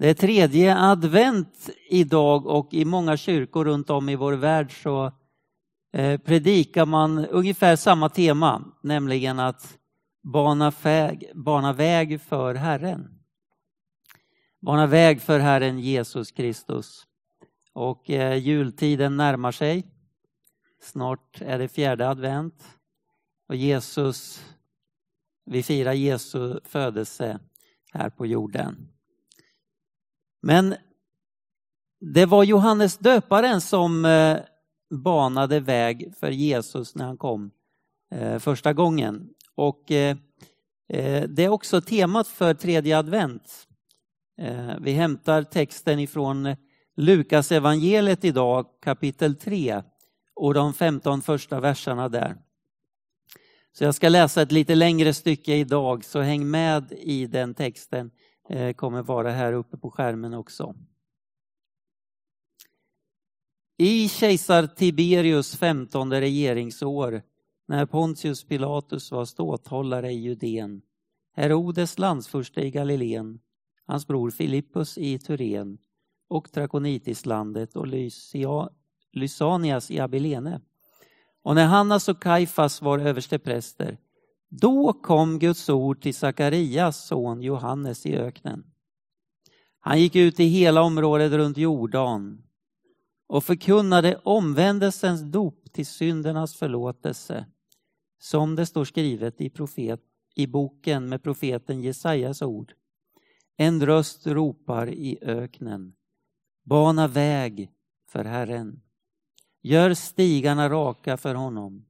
Det är tredje advent idag och i många kyrkor runt om i vår värld så eh, predikar man ungefär samma tema, nämligen att bana väg, bana väg för Herren. Bana väg för Herren Jesus Kristus. Och eh, jultiden närmar sig. Snart är det fjärde advent och Jesus, vi firar Jesu födelse här på jorden. Men det var Johannes döparen som eh, banade väg för Jesus när han kom eh, första gången. Och eh, det är också temat för tredje advent. Vi hämtar texten ifrån Lukas evangeliet idag, kapitel 3 och de 15 första verserna där. Så jag ska läsa ett lite längre stycke idag, så häng med i den texten. Eh, kommer vara här uppe på skärmen också. I kejsar Tiberius femtonde regeringsår, när Pontius Pilatus var ståthållare i Judeen, Herodes landsfurste i Galileen, hans bror Filippus i Turen och Trakonitislandet och Lysia, Lysanias i Abilene. Och när Hannas och Kaifas var överstepräster då kom Guds ord till Sakarias son Johannes i öknen. Han gick ut i hela området runt Jordan och förkunnade omvändelsens dop till syndernas förlåtelse som det står skrivet i, profet, i boken med profeten Jesajas ord. En röst ropar i öknen. Bana väg för Herren. Gör stigarna raka för honom.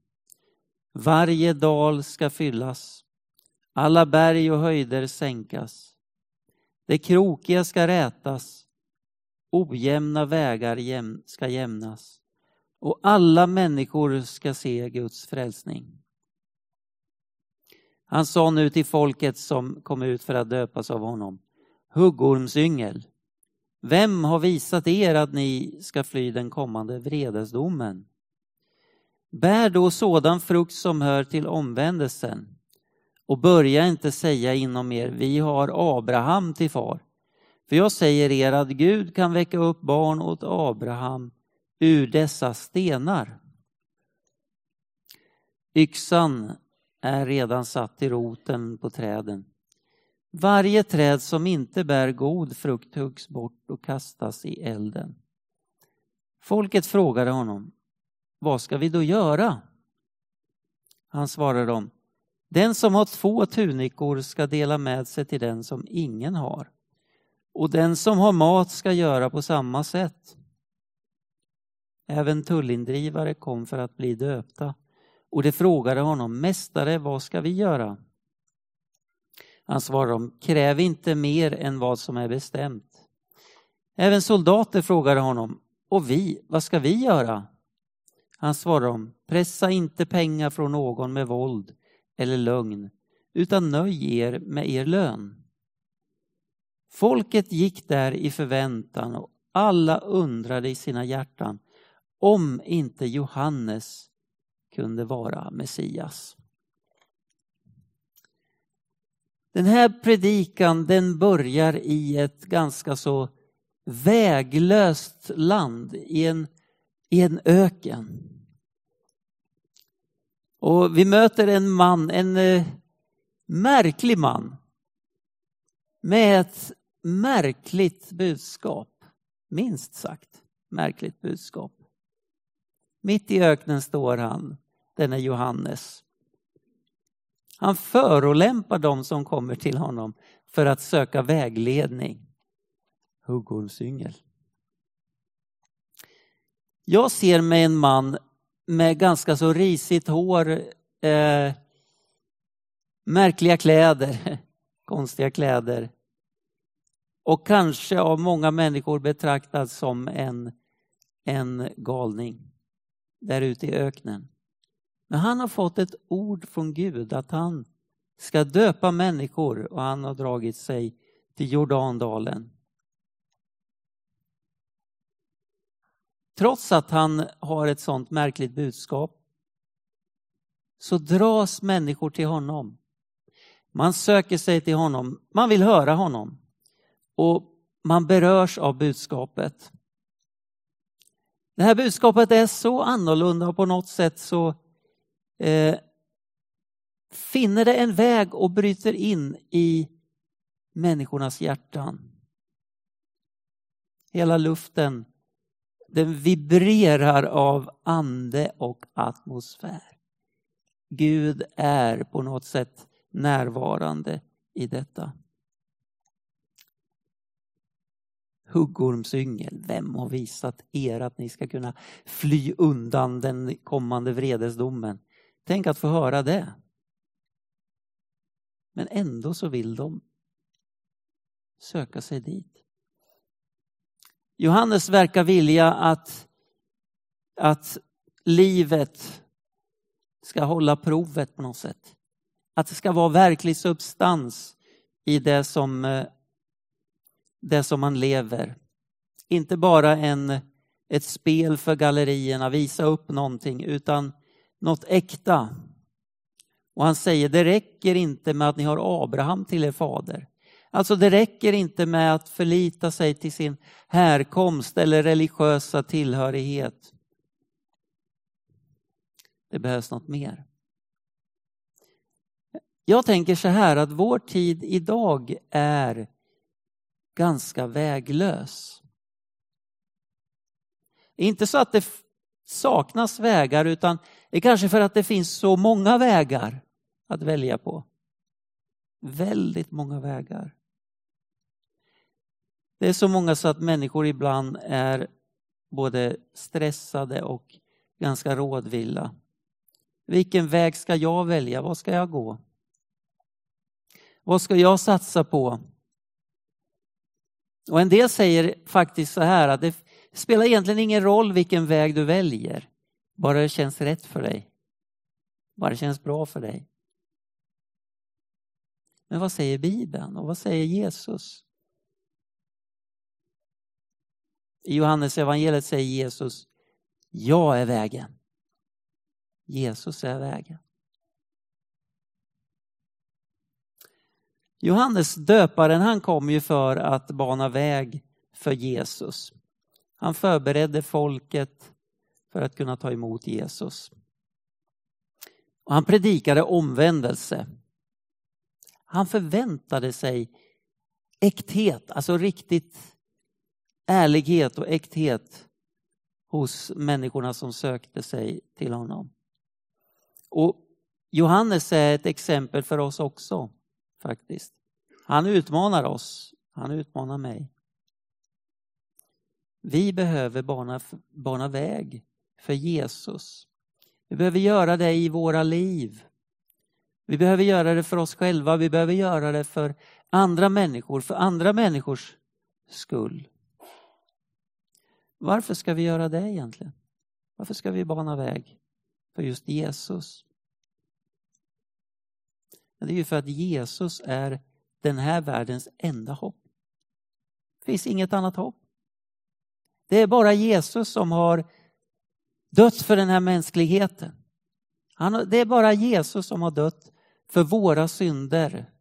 Varje dal ska fyllas, alla berg och höjder sänkas. Det krokiga ska rätas, ojämna vägar ska jämnas och alla människor ska se Guds frälsning. Han sa nu till folket som kom ut för att döpas av honom, huggormsyngel, vem har visat er att ni ska fly den kommande vredesdomen? Bär då sådan frukt som hör till omvändelsen och börja inte säga inom er, vi har Abraham till far. För jag säger er att Gud kan väcka upp barn åt Abraham ur dessa stenar. Yxan är redan satt i roten på träden. Varje träd som inte bär god frukt huggs bort och kastas i elden. Folket frågade honom, vad ska vi då göra? Han svarade dem, den som har två tunikor ska dela med sig till den som ingen har. Och den som har mat ska göra på samma sätt. Även tullindrivare kom för att bli döpta och de frågade honom, Mästare, vad ska vi göra? Han svarade dem, kräv inte mer än vad som är bestämt. Även soldater frågade honom, och vi, vad ska vi göra? Han svarar dem, pressa inte pengar från någon med våld eller lögn, utan nöj er med er lön. Folket gick där i förväntan och alla undrade i sina hjärtan om inte Johannes kunde vara Messias. Den här predikan den börjar i ett ganska så väglöst land, i en, i en öken. Och vi möter en man, en eh, märklig man med ett märkligt budskap. Minst sagt märkligt budskap. Mitt i öknen står han, denne Johannes. Han förolämpar dem som kommer till honom för att söka vägledning. Huggormsyngel. Jag ser mig en man med ganska så risigt hår, eh, märkliga kläder, konstiga kläder. Och kanske av många människor betraktad som en, en galning där ute i öknen. Men han har fått ett ord från Gud att han ska döpa människor och han har dragit sig till Jordandalen. Trots att han har ett sånt märkligt budskap så dras människor till honom. Man söker sig till honom, man vill höra honom. Och man berörs av budskapet. Det här budskapet är så annorlunda och på något sätt så eh, finner det en väg och bryter in i människornas hjärtan. Hela luften den vibrerar av ande och atmosfär. Gud är på något sätt närvarande i detta. Huggormsyngel, vem har visat er att ni ska kunna fly undan den kommande vredesdomen? Tänk att få höra det. Men ändå så vill de söka sig dit. Johannes verkar vilja att, att livet ska hålla provet på något sätt. Att det ska vara verklig substans i det som, eh, det som man lever. Inte bara en, ett spel för gallerierna, visa upp någonting, utan något äkta. Och han säger, det räcker inte med att ni har Abraham till er fader. Alltså det räcker inte med att förlita sig till sin härkomst eller religiösa tillhörighet. Det behövs något mer. Jag tänker så här att vår tid idag är ganska väglös. Inte så att det saknas vägar utan det är kanske för att det finns så många vägar att välja på. Väldigt många vägar. Det är så många så att människor ibland är både stressade och ganska rådvilla. Vilken väg ska jag välja? Vad ska jag gå? Vad ska jag satsa på? Och en del säger faktiskt så här att det spelar egentligen ingen roll vilken väg du väljer, bara det känns rätt för dig. Bara det känns bra för dig. Men vad säger Bibeln och vad säger Jesus? I Johannes evangeliet säger Jesus, jag är vägen. Jesus är vägen. Johannes döparen han kom ju för att bana väg för Jesus. Han förberedde folket för att kunna ta emot Jesus. Och han predikade omvändelse. Han förväntade sig äkthet, alltså riktigt ärlighet och äkthet hos människorna som sökte sig till honom. Och Johannes är ett exempel för oss också faktiskt. Han utmanar oss, han utmanar mig. Vi behöver bana, bana väg för Jesus. Vi behöver göra det i våra liv. Vi behöver göra det för oss själva, vi behöver göra det för andra människor, för andra människors skull. Varför ska vi göra det egentligen? Varför ska vi bana väg för just Jesus? Det är ju för att Jesus är den här världens enda hopp. Det finns inget annat hopp. Det är bara Jesus som har dött för den här mänskligheten. Han, det är bara Jesus som har dött för våra synder.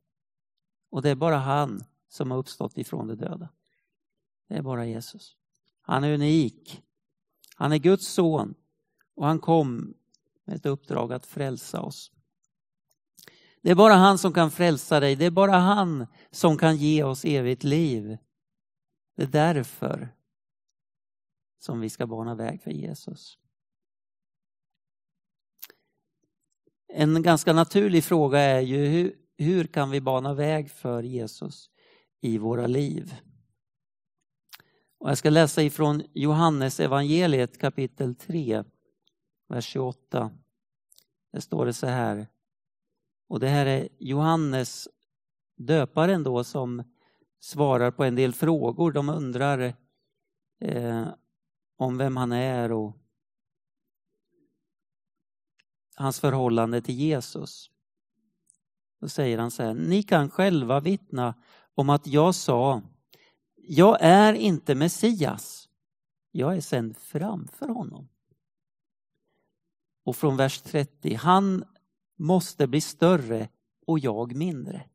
Och det är bara han som har uppstått ifrån de döda. Det är bara Jesus. Han är unik. Han är Guds son och han kom med ett uppdrag att frälsa oss. Det är bara han som kan frälsa dig. Det är bara han som kan ge oss evigt liv. Det är därför som vi ska bana väg för Jesus. En ganska naturlig fråga är ju hur, hur kan vi bana väg för Jesus i våra liv? Och jag ska läsa ifrån Johannes evangeliet kapitel 3, vers 28. Där står det så här. Och det här är Johannes döparen då som svarar på en del frågor. De undrar eh, om vem han är och hans förhållande till Jesus. Då säger han så här, ni kan själva vittna om att jag sa jag är inte Messias. Jag är sänd framför honom. Och från vers 30, han måste bli större och jag mindre.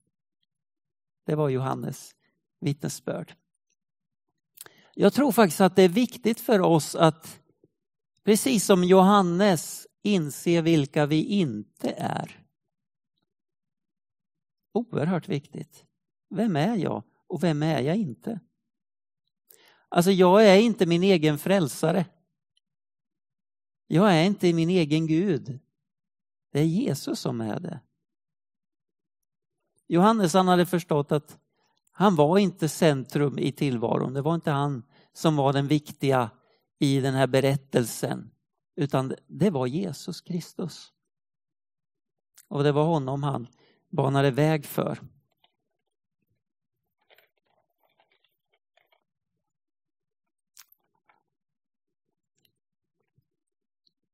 Det var Johannes vittnesbörd. Jag tror faktiskt att det är viktigt för oss att, precis som Johannes, inse vilka vi inte är. Oerhört viktigt. Vem är jag och vem är jag inte? Alltså jag är inte min egen frälsare. Jag är inte min egen Gud. Det är Jesus som är det. Johannes han hade förstått att han var inte centrum i tillvaron. Det var inte han som var den viktiga i den här berättelsen. Utan det var Jesus Kristus. Och det var honom han banade väg för.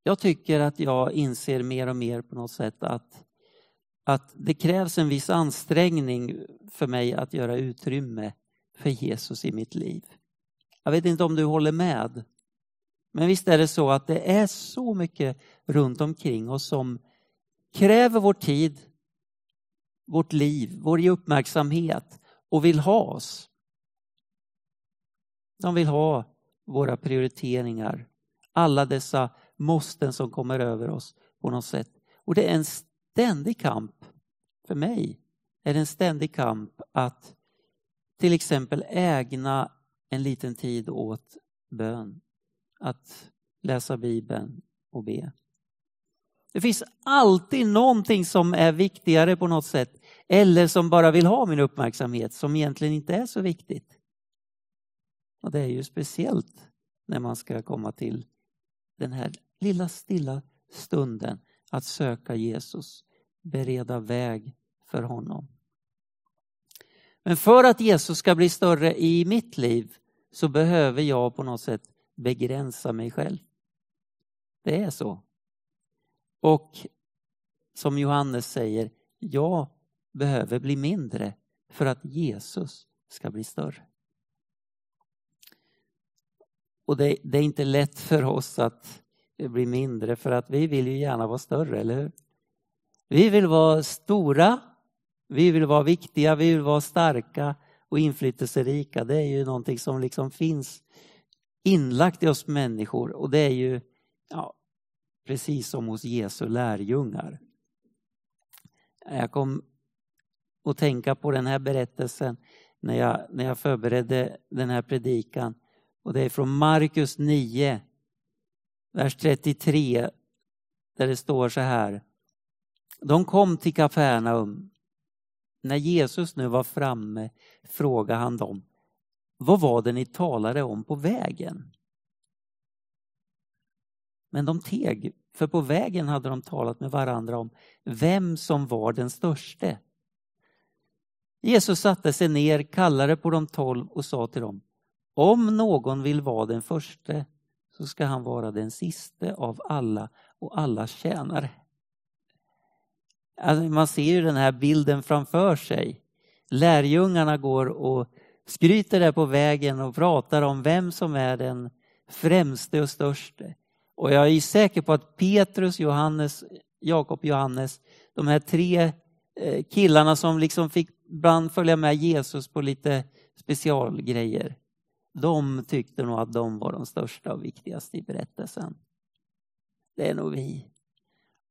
Jag tycker att jag inser mer och mer på något sätt att, att det krävs en viss ansträngning för mig att göra utrymme för Jesus i mitt liv. Jag vet inte om du håller med. Men visst är det så att det är så mycket runt omkring oss som kräver vår tid, vårt liv, vår uppmärksamhet och vill ha oss. De vill ha våra prioriteringar, alla dessa måsten som kommer över oss på något sätt. Och det är en ständig kamp, för mig är det en ständig kamp att till exempel ägna en liten tid åt bön. Att läsa Bibeln och be. Det finns alltid någonting som är viktigare på något sätt eller som bara vill ha min uppmärksamhet som egentligen inte är så viktigt. Och det är ju speciellt när man ska komma till den här lilla stilla stunden att söka Jesus, bereda väg för honom. Men för att Jesus ska bli större i mitt liv så behöver jag på något sätt begränsa mig själv. Det är så. Och som Johannes säger, jag behöver bli mindre för att Jesus ska bli större. Och det, det, är inte lätt för oss att bli mindre för att vi vill ju gärna vara större, eller hur? Vi vill vara stora, vi vill vara viktiga, vi vill vara starka och inflytelserika. Det är ju någonting som liksom finns inlagt i oss människor och det är ju ja, precis som hos Jesu lärjungar. Jag kom att tänka på den här berättelsen när jag, när jag förberedde den här predikan. Och det är från Markus 9, vers 33, där det står så här. De kom till Kafarnaum. När Jesus nu var framme frågade han dem, vad var det ni talade om på vägen? Men de teg, för på vägen hade de talat med varandra om vem som var den störste. Jesus satte sig ner, kallade på de tolv och sa till dem, om någon vill vara den förste så ska han vara den siste av alla och allas tjänare. Alltså man ser ju den här bilden framför sig. Lärjungarna går och skryter där på vägen och pratar om vem som är den främste och störste. Och jag är säker på att Petrus, Johannes, Jakob, Johannes, de här tre eh, killarna som liksom fick ibland följa med Jesus på lite specialgrejer. De tyckte nog att de var de största och viktigaste i berättelsen. Det är nog vi.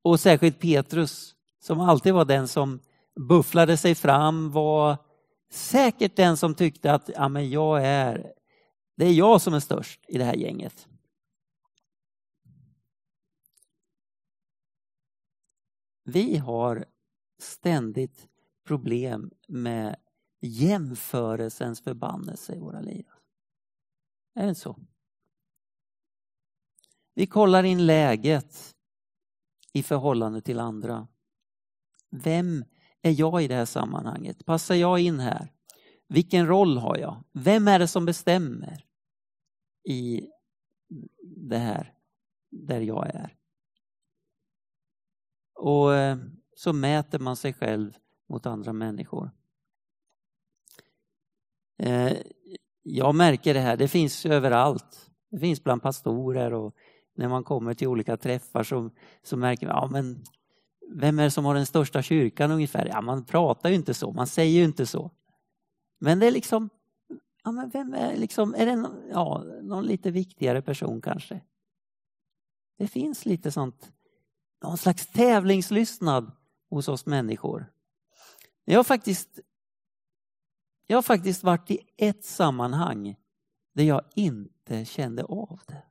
Och särskilt Petrus som alltid var den som bufflade sig fram, var säkert den som tyckte att ja, men jag är, det är jag som är störst i det här gänget. Vi har ständigt problem med jämförelsens förbannelse i våra liv. Är det så? Vi kollar in läget i förhållande till andra. Vem är jag i det här sammanhanget? Passar jag in här? Vilken roll har jag? Vem är det som bestämmer i det här där jag är? Och eh, så mäter man sig själv mot andra människor. Eh, jag märker det här, det finns överallt. Det finns bland pastorer och när man kommer till olika träffar så, så märker man, ja men vem är det som har den största kyrkan ungefär? Ja, man pratar ju inte så, man säger ju inte så. Men det är liksom, ja, men vem är, liksom, är det någon, ja, någon lite viktigare person kanske? Det finns lite sånt, någon slags tävlingslystnad hos oss människor. Jag har faktiskt, jag har faktiskt varit i ett sammanhang där jag inte kände av det.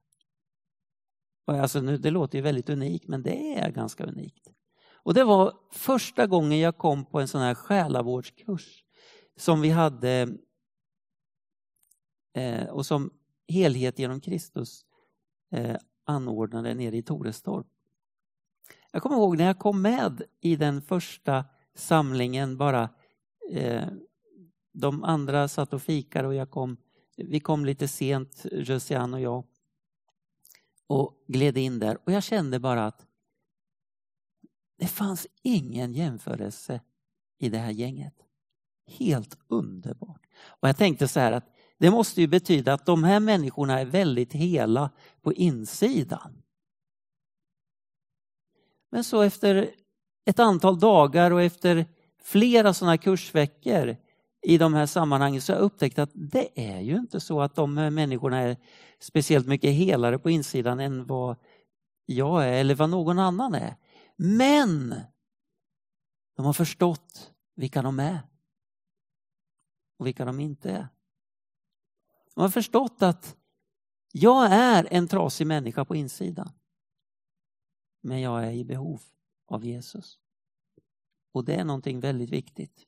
Alltså nu, det låter ju väldigt unikt, men det är ganska unikt. Och det var första gången jag kom på en sån här själavårdskurs som vi hade eh, och som Helhet genom Kristus eh, anordnade nere i Torestorp. Jag kommer ihåg när jag kom med i den första samlingen bara eh, de andra satt och fikade och jag kom, vi kom lite sent, Josiane och jag och gled in där och jag kände bara att det fanns ingen jämförelse i det här gänget. Helt underbart. Och jag tänkte så här att det måste ju betyda att de här människorna är väldigt hela på insidan. Men så efter ett antal dagar och efter flera sådana kursveckor i de här sammanhangen så har jag upptäckt att det är ju inte så att de här människorna är speciellt mycket helare på insidan än vad jag är eller vad någon annan är. Men de har förstått vilka de är och vilka de inte är. De har förstått att jag är en trasig människa på insidan. Men jag är i behov av Jesus. Och det är någonting väldigt viktigt.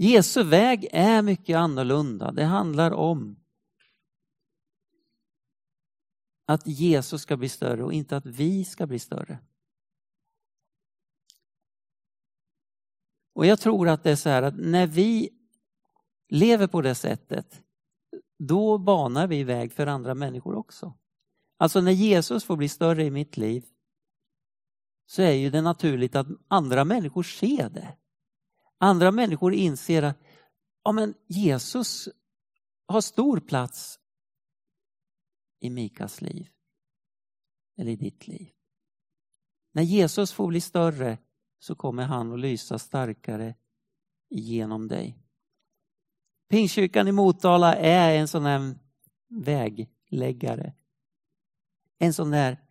Jesu väg är mycket annorlunda. Det handlar om att Jesus ska bli större och inte att vi ska bli större. Och jag tror att det är så här att när vi lever på det sättet, då banar vi väg för andra människor också. Alltså när Jesus får bli större i mitt liv så är ju det naturligt att andra människor ser det. Andra människor inser att ja, men Jesus har stor plats i Mikas liv. Eller i ditt liv. När Jesus får bli större så kommer han att lysa starkare genom dig. Pingstkyrkan i Motala är en sån här vägläggare. En sån där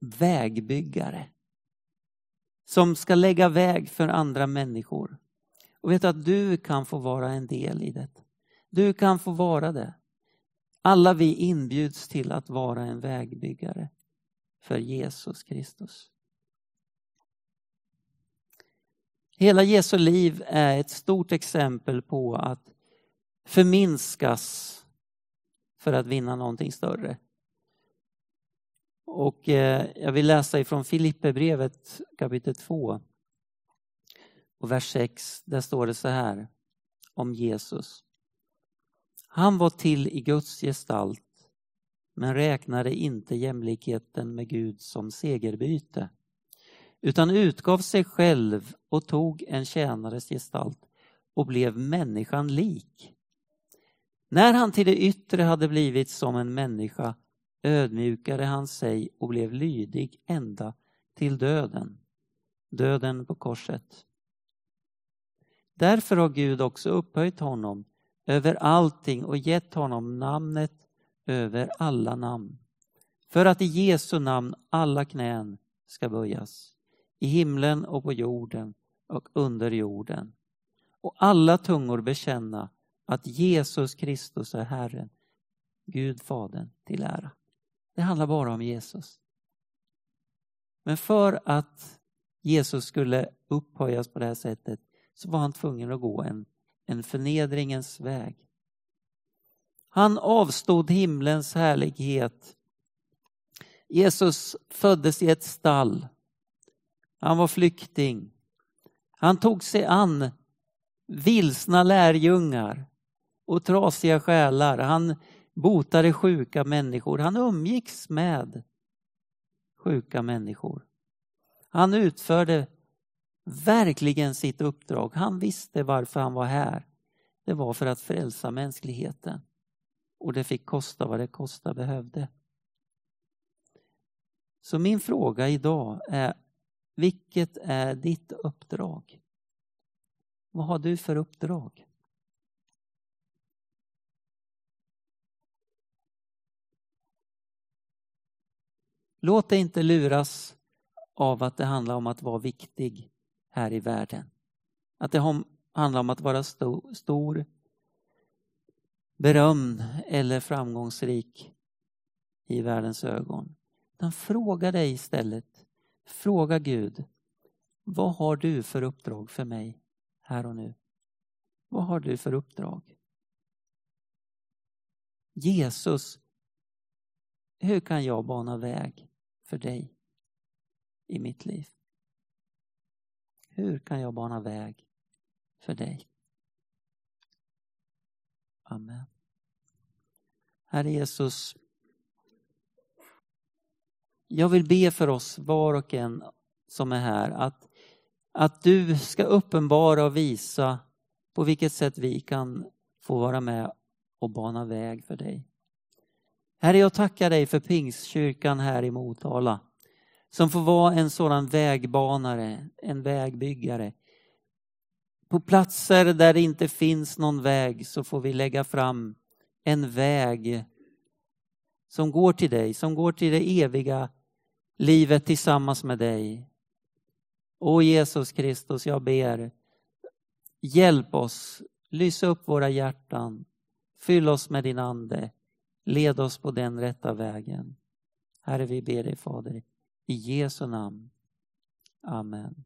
vägbyggare. Som ska lägga väg för andra människor. Och vet att du kan få vara en del i det. Du kan få vara det. Alla vi inbjuds till att vara en vägbyggare för Jesus Kristus. Hela Jesu liv är ett stort exempel på att förminskas för att vinna någonting större. Och eh, jag vill läsa ifrån Filipperbrevet kapitel 2 och vers 6. Där står det så här om Jesus. Han var till i Guds gestalt men räknade inte jämlikheten med Gud som segerbyte utan utgav sig själv och tog en tjänares gestalt och blev människan lik. När han till det yttre hade blivit som en människa ödmjukade han sig och blev lydig ända till döden, döden på korset. Därför har Gud också upphöjt honom över allting och gett honom namnet över alla namn. För att i Jesu namn alla knän ska böjas, i himlen och på jorden och under jorden. Och alla tungor bekänna att Jesus Kristus är Herren, Gud Fadern till ära. Det handlar bara om Jesus. Men för att Jesus skulle upphöjas på det här sättet så var han tvungen att gå en en förnedringens väg. Han avstod himlens härlighet. Jesus föddes i ett stall. Han var flykting. Han tog sig an vilsna lärjungar och trasiga själar. Han botade sjuka människor. Han umgicks med sjuka människor. Han utförde verkligen sitt uppdrag. Han visste varför han var här. Det var för att frälsa mänskligheten. Och det fick kosta vad det kosta behövde. Så min fråga idag är, vilket är ditt uppdrag? Vad har du för uppdrag? Låt dig inte luras av att det handlar om att vara viktig här i världen. Att det handlar om att vara stor, stor berömd eller framgångsrik i världens ögon. Utan fråga dig istället, fråga Gud, vad har du för uppdrag för mig här och nu? Vad har du för uppdrag? Jesus, hur kan jag bana väg för dig i mitt liv? Hur kan jag bana väg för dig? Amen. Herre Jesus, jag vill be för oss var och en som är här att, att du ska uppenbara och visa på vilket sätt vi kan få vara med och bana väg för dig. Herre, jag tackar dig för Pingstkyrkan här i Motala som får vara en sådan vägbanare, en vägbyggare. På platser där det inte finns någon väg så får vi lägga fram en väg som går till dig, som går till det eviga livet tillsammans med dig. O Jesus Kristus, jag ber, hjälp oss, lysa upp våra hjärtan, fyll oss med din ande, led oss på den rätta vägen. Herre, vi ber dig Fader, i Jesu namn. Amen.